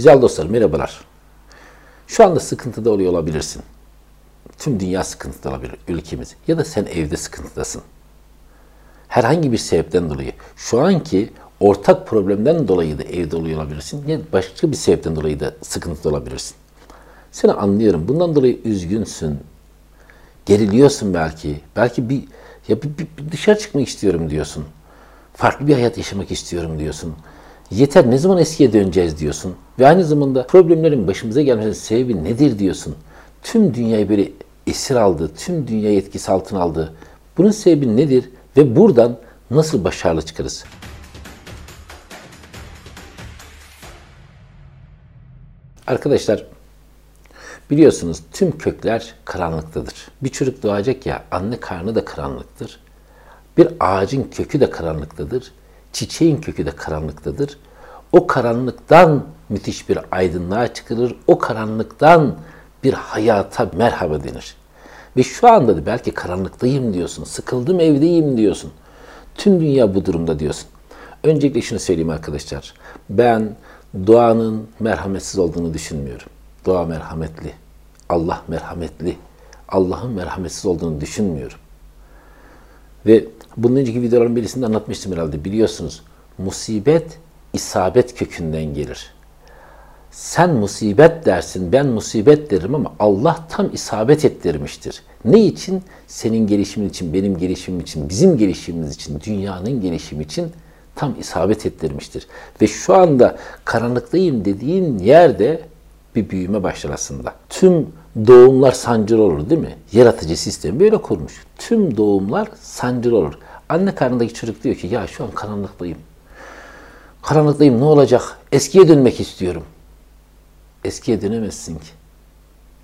Güzel dostlar merhabalar. Şu anda sıkıntıda oluyor olabilirsin. Tüm dünya sıkıntıda olabilir, ülkemiz. Ya da sen evde sıkıntıdasın. Herhangi bir sebepten dolayı. Şu anki ortak problemden dolayı da evde oluyor olabilirsin. Ya başka bir sebepten dolayı da sıkıntıda olabilirsin. Seni anlıyorum. Bundan dolayı üzgünsün. Geriliyorsun belki. Belki bir ya bir, bir, bir dışarı çıkmak istiyorum diyorsun. Farklı bir hayat yaşamak istiyorum diyorsun. Yeter ne zaman eskiye döneceğiz diyorsun. Ve aynı zamanda problemlerin başımıza gelmesinin sebebi nedir diyorsun. Tüm dünyayı böyle esir aldı, tüm dünyayı etkisi altına aldı. Bunun sebebi nedir ve buradan nasıl başarılı çıkarız? Arkadaşlar biliyorsunuz tüm kökler karanlıktadır. Bir çocuk doğacak ya anne karnı da karanlıktır. Bir ağacın kökü de karanlıktadır. Çiçeğin kökü de karanlıktadır. O karanlıktan müthiş bir aydınlığa çıkılır. O karanlıktan bir hayata merhaba denir. Ve şu anda da belki karanlıktayım diyorsun, sıkıldım evdeyim diyorsun. Tüm dünya bu durumda diyorsun. Öncelikle şunu söyleyeyim arkadaşlar. Ben doğanın merhametsiz olduğunu düşünmüyorum. Doğa merhametli. Allah merhametli. Allah'ın merhametsiz olduğunu düşünmüyorum. Ve bunun önceki videoların birisinde anlatmıştım herhalde biliyorsunuz. Musibet isabet kökünden gelir. Sen musibet dersin, ben musibet derim ama Allah tam isabet ettirmiştir. Ne için? Senin gelişimin için, benim gelişimim için, bizim gelişimimiz için, dünyanın gelişimi için tam isabet ettirmiştir. Ve şu anda karanlıktayım dediğin yerde bir büyüme başlar aslında. Tüm doğumlar sancılı olur değil mi? Yaratıcı sistem böyle kurmuş. Tüm doğumlar sancılı olur. Anne karnındaki çocuk diyor ki ya şu an karanlıktayım. Karanlıktayım ne olacak? Eskiye dönmek istiyorum. Eskiye dönemezsin ki.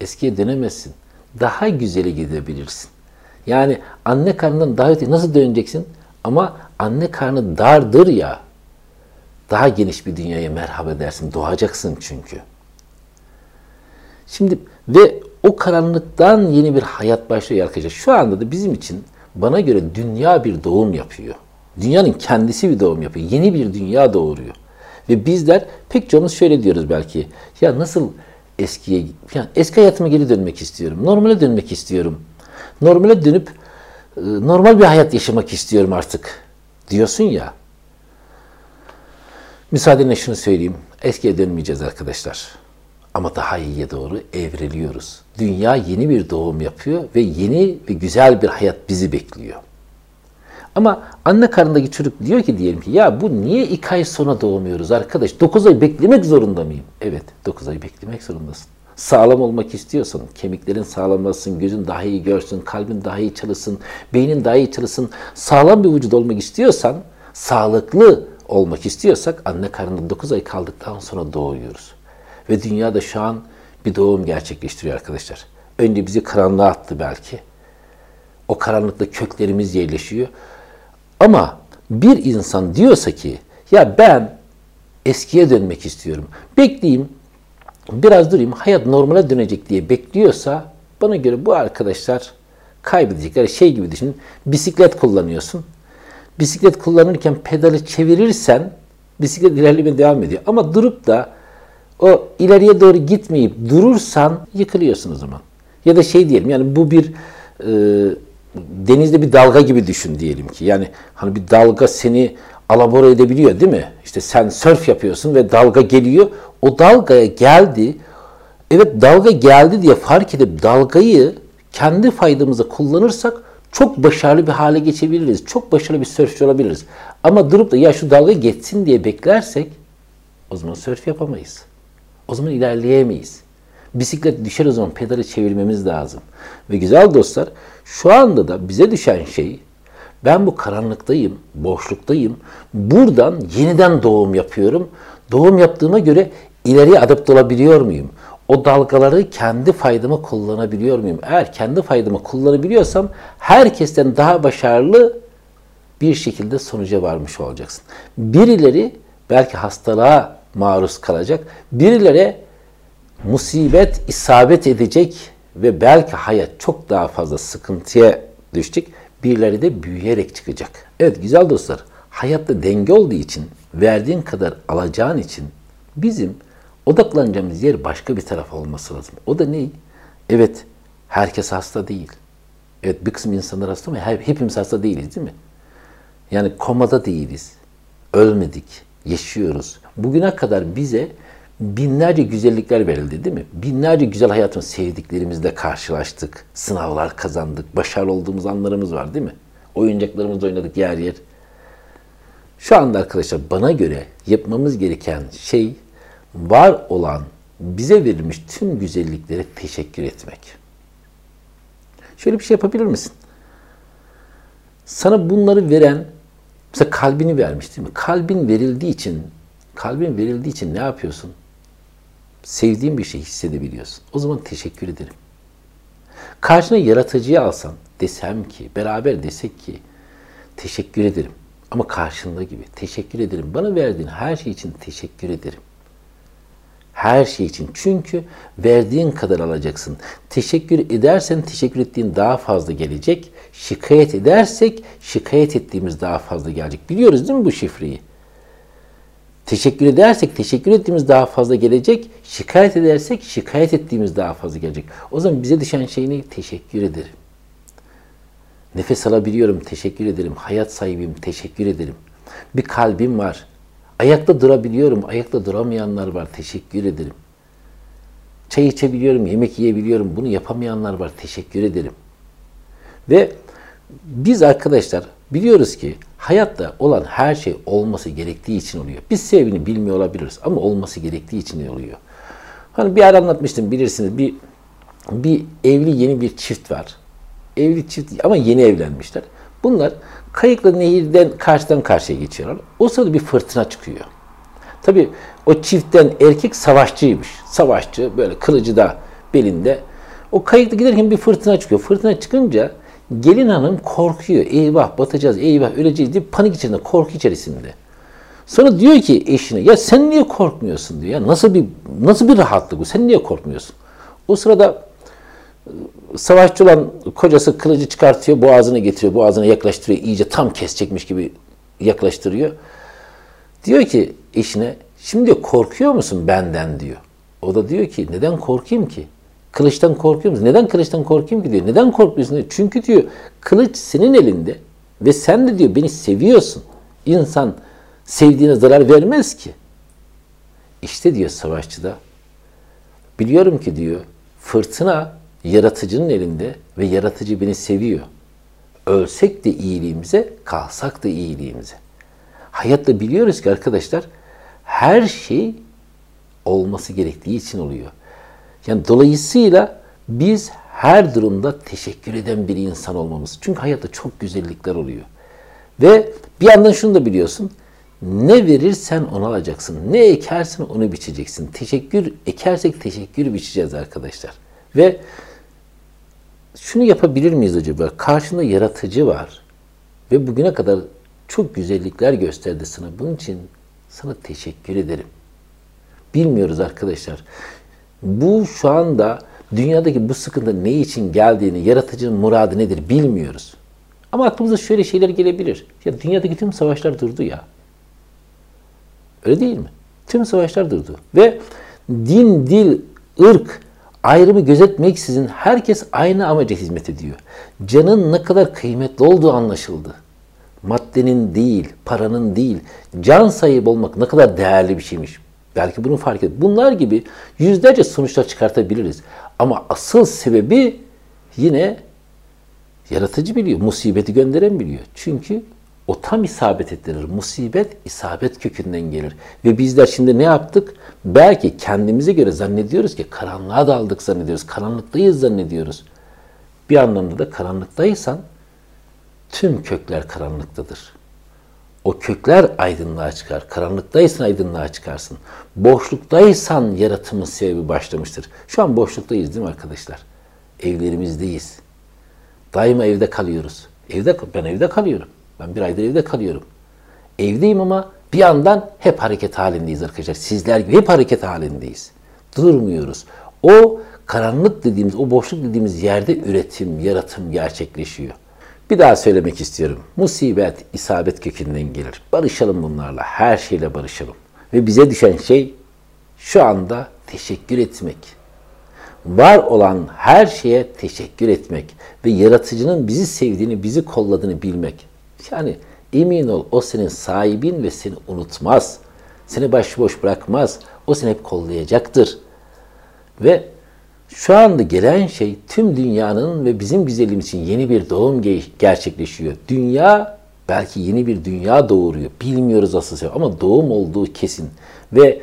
Eskiye dönemezsin. Daha güzeli gidebilirsin. Yani anne karnından daha öte nasıl döneceksin? Ama anne karnı dardır ya. Daha geniş bir dünyaya merhaba dersin. Doğacaksın çünkü. Şimdi ve o karanlıktan yeni bir hayat başlıyor arkadaşlar. Şu anda da bizim için bana göre dünya bir doğum yapıyor. Dünyanın kendisi bir doğum yapıyor. Yeni bir dünya doğuruyor. Ve bizler pek çoğumuz şöyle diyoruz belki. Ya nasıl eskiye, yani eski hayatıma geri dönmek istiyorum. Normale dönmek istiyorum. Normale dönüp e, normal bir hayat yaşamak istiyorum artık diyorsun ya. Müsaadenle şunu söyleyeyim. Eskiye dönmeyeceğiz arkadaşlar. Ama daha iyiye doğru evriliyoruz. Dünya yeni bir doğum yapıyor ve yeni ve güzel bir hayat bizi bekliyor. Ama anne karnındaki çocuk diyor ki diyelim ki ya bu niye iki ay sonra doğmuyoruz arkadaş? 9 ay beklemek zorunda mıyım? Evet 9 ay beklemek zorundasın. Sağlam olmak istiyorsan, kemiklerin sağlamlasın, gözün daha iyi görsün, kalbin daha iyi çalışsın, beynin daha iyi çalışsın, sağlam bir vücut olmak istiyorsan, sağlıklı olmak istiyorsak anne karnında 9 ay kaldıktan sonra doğuyoruz. Ve dünyada şu an bir doğum gerçekleştiriyor arkadaşlar. Önce bizi karanlığa attı belki. O karanlıkta köklerimiz yerleşiyor. Ama bir insan diyorsa ki ya ben eskiye dönmek istiyorum. Bekleyeyim, biraz durayım, hayat normale dönecek diye bekliyorsa bana göre bu arkadaşlar kaybedecekler. Şey gibi düşünün, bisiklet kullanıyorsun. Bisiklet kullanırken pedalı çevirirsen bisiklet ilerlemeye devam ediyor. Ama durup da o ileriye doğru gitmeyip durursan yıkılıyorsun o zaman. Ya da şey diyelim yani bu bir e, denizde bir dalga gibi düşün diyelim ki. Yani hani bir dalga seni alabora edebiliyor değil mi? İşte sen surf yapıyorsun ve dalga geliyor. O dalgaya geldi. Evet dalga geldi diye fark edip dalgayı kendi faydamıza kullanırsak çok başarılı bir hale geçebiliriz. Çok başarılı bir sörfçü olabiliriz. Ama durup da ya şu dalga geçsin diye beklersek o zaman sörf yapamayız. O zaman ilerleyemeyiz. Bisiklet düşer o zaman pedalı çevirmemiz lazım. Ve güzel dostlar şu anda da bize düşen şey ben bu karanlıktayım, boşluktayım. Buradan yeniden doğum yapıyorum. Doğum yaptığıma göre ileriye adapte olabiliyor muyum? O dalgaları kendi faydıma kullanabiliyor muyum? Eğer kendi faydıma kullanabiliyorsam herkesten daha başarılı bir şekilde sonuca varmış olacaksın. Birileri belki hastalığa maruz kalacak. Birileri musibet isabet edecek ve belki hayat çok daha fazla sıkıntıya düşecek. Birileri de büyüyerek çıkacak. Evet güzel dostlar, hayatta denge olduğu için, verdiğin kadar alacağın için bizim Odaklanacağımız yer başka bir taraf olması lazım. O da ne? Evet, herkes hasta değil. Evet bir kısım insanlar hasta ama hepimiz hasta değiliz değil mi? Yani komada değiliz. Ölmedik, yaşıyoruz. Bugüne kadar bize binlerce güzellikler verildi değil mi? Binlerce güzel hayatın sevdiklerimizle karşılaştık. Sınavlar kazandık. Başarılı olduğumuz anlarımız var değil mi? Oyuncaklarımızla oynadık yer yer. Şu anda arkadaşlar bana göre yapmamız gereken şey var olan bize verilmiş tüm güzelliklere teşekkür etmek. Şöyle bir şey yapabilir misin? Sana bunları veren, mesela kalbini vermiş değil mi? Kalbin verildiği için, kalbin verildiği için ne yapıyorsun? Sevdiğin bir şey hissedebiliyorsun. O zaman teşekkür ederim. Karşına yaratıcıyı alsan, desem ki, beraber desek ki, teşekkür ederim. Ama karşında gibi, teşekkür ederim. Bana verdiğin her şey için teşekkür ederim. Her şey için. Çünkü verdiğin kadar alacaksın. Teşekkür edersen teşekkür ettiğin daha fazla gelecek. Şikayet edersek şikayet ettiğimiz daha fazla gelecek. Biliyoruz değil mi bu şifreyi? Teşekkür edersek teşekkür ettiğimiz daha fazla gelecek. Şikayet edersek şikayet ettiğimiz daha fazla gelecek. O zaman bize düşen şey ne? Teşekkür ederim. Nefes alabiliyorum, teşekkür ederim. Hayat sahibiyim, teşekkür ederim. Bir kalbim var, Ayakta durabiliyorum. Ayakta duramayanlar var. Teşekkür ederim. Çay içebiliyorum, yemek yiyebiliyorum. Bunu yapamayanlar var. Teşekkür ederim. Ve biz arkadaşlar biliyoruz ki hayatta olan her şey olması gerektiği için oluyor. Biz sevgini bilmiyor olabiliriz ama olması gerektiği için oluyor. Hani bir ara anlatmıştım bilirsiniz bir bir evli yeni bir çift var. Evli çift ama yeni evlenmişler. Bunlar kayıkla nehirden karşıdan karşıya geçiyorlar. O sırada bir fırtına çıkıyor. Tabi o çiftten erkek savaşçıymış. Savaşçı böyle kılıcı da belinde. O kayıkla giderken bir fırtına çıkıyor. Fırtına çıkınca gelin hanım korkuyor. Eyvah batacağız, eyvah öleceğiz diye panik içinde, korku içerisinde. Sonra diyor ki eşine ya sen niye korkmuyorsun diyor. Ya nasıl bir nasıl bir rahatlık bu? Sen niye korkmuyorsun? O sırada savaşçı olan kocası kılıcı çıkartıyor, boğazını getiriyor, boğazına yaklaştırıyor, iyice tam kesecekmiş gibi yaklaştırıyor. Diyor ki eşine, şimdi korkuyor musun benden diyor. O da diyor ki, neden korkayım ki? Kılıçtan korkuyor musun? Neden kılıçtan korkayım ki diyor. Neden korkmuyorsun diyor. Çünkü diyor, kılıç senin elinde ve sen de diyor beni seviyorsun. İnsan sevdiğine zarar vermez ki. İşte diyor savaşçı da, biliyorum ki diyor, fırtına yaratıcının elinde ve yaratıcı beni seviyor. Ölsek de iyiliğimize, kalsak da iyiliğimize. Hayatta biliyoruz ki arkadaşlar her şey olması gerektiği için oluyor. Yani dolayısıyla biz her durumda teşekkür eden bir insan olmamız. Çünkü hayatta çok güzellikler oluyor. Ve bir yandan şunu da biliyorsun. Ne verirsen onu alacaksın. Ne ekersen onu biçeceksin. Teşekkür ekersek teşekkür biçeceğiz arkadaşlar. Ve şunu yapabilir miyiz acaba? Karşında yaratıcı var ve bugüne kadar çok güzellikler gösterdi sana. Bunun için sana teşekkür ederim. Bilmiyoruz arkadaşlar. Bu şu anda dünyadaki bu sıkıntı ne için geldiğini, yaratıcının muradı nedir bilmiyoruz. Ama aklımıza şöyle şeyler gelebilir. Ya dünyadaki tüm savaşlar durdu ya. Öyle değil mi? Tüm savaşlar durdu. Ve din, dil, ırk, ayrımı gözetmeksizin herkes aynı amaca hizmet ediyor. Canın ne kadar kıymetli olduğu anlaşıldı. Maddenin değil, paranın değil, can sahibi olmak ne kadar değerli bir şeymiş. Belki bunu fark et. Bunlar gibi yüzlerce sonuçlar çıkartabiliriz. Ama asıl sebebi yine yaratıcı biliyor, musibeti gönderen biliyor. Çünkü o tam isabet ettirir. Musibet isabet kökünden gelir. Ve bizler şimdi ne yaptık? Belki kendimize göre zannediyoruz ki karanlığa daldık zannediyoruz. Karanlıktayız zannediyoruz. Bir anlamda da karanlıktaysan tüm kökler karanlıktadır. O kökler aydınlığa çıkar. Karanlıktaysan aydınlığa çıkarsın. Boşluktaysan yaratımın sebebi başlamıştır. Şu an boşluktayız değil mi arkadaşlar? Evlerimizdeyiz. Daima evde kalıyoruz. Evde ben evde kalıyorum. Ben bir aydır evde kalıyorum. Evdeyim ama bir yandan hep hareket halindeyiz arkadaşlar. Sizler gibi hep hareket halindeyiz. Durmuyoruz. O karanlık dediğimiz, o boşluk dediğimiz yerde üretim, yaratım gerçekleşiyor. Bir daha söylemek istiyorum. Musibet, isabet kökünden gelir. Barışalım bunlarla. Her şeyle barışalım. Ve bize düşen şey şu anda teşekkür etmek. Var olan her şeye teşekkür etmek ve yaratıcının bizi sevdiğini, bizi kolladığını bilmek. Yani emin ol o senin sahibin ve seni unutmaz. Seni başıboş bırakmaz. O seni hep kollayacaktır. Ve şu anda gelen şey tüm dünyanın ve bizim güzelliğimiz için yeni bir doğum ge- gerçekleşiyor. Dünya belki yeni bir dünya doğuruyor. Bilmiyoruz asıl sebep ama doğum olduğu kesin. Ve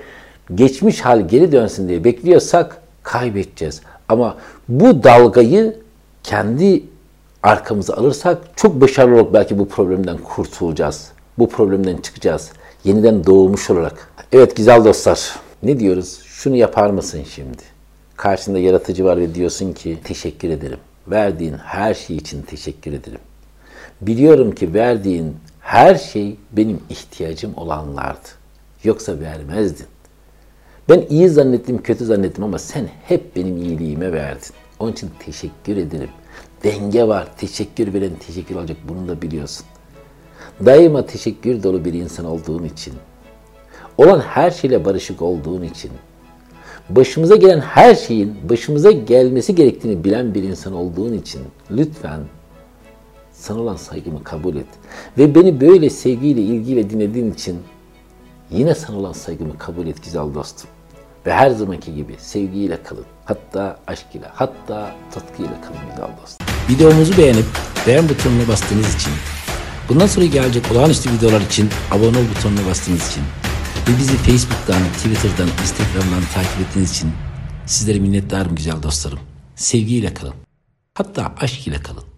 geçmiş hal geri dönsün diye bekliyorsak kaybedeceğiz. Ama bu dalgayı kendi arkamıza alırsak çok başarılı olarak belki bu problemden kurtulacağız. Bu problemden çıkacağız. Yeniden doğmuş olarak. Evet güzel dostlar. Ne diyoruz? Şunu yapar mısın şimdi? Karşında yaratıcı var ve diyorsun ki teşekkür ederim. Verdiğin her şey için teşekkür ederim. Biliyorum ki verdiğin her şey benim ihtiyacım olanlardı. Yoksa vermezdin. Ben iyi zannettim, kötü zannettim ama sen hep benim iyiliğime verdin. Onun için teşekkür ederim. Denge var. Teşekkür veren teşekkür alacak. Bunu da biliyorsun. Daima teşekkür dolu bir insan olduğun için, olan her şeyle barışık olduğun için, başımıza gelen her şeyin başımıza gelmesi gerektiğini bilen bir insan olduğun için lütfen sana olan saygımı kabul et. Ve beni böyle sevgiyle, ilgiyle dinlediğin için yine sana olan saygımı kabul et güzel dostum. Ve her zamanki gibi sevgiyle kalın. Hatta aşk ile, hatta tutkuyla kalın güzel dostum. Videomuzu beğenip beğen butonuna bastığınız için, bundan sonra gelecek olağanüstü videolar için abone ol butonuna bastığınız için ve bizi Facebook'tan, Twitter'dan, Instagram'dan takip ettiğiniz için sizlere minnettarım güzel dostlarım. Sevgiyle kalın. Hatta aşk ile kalın.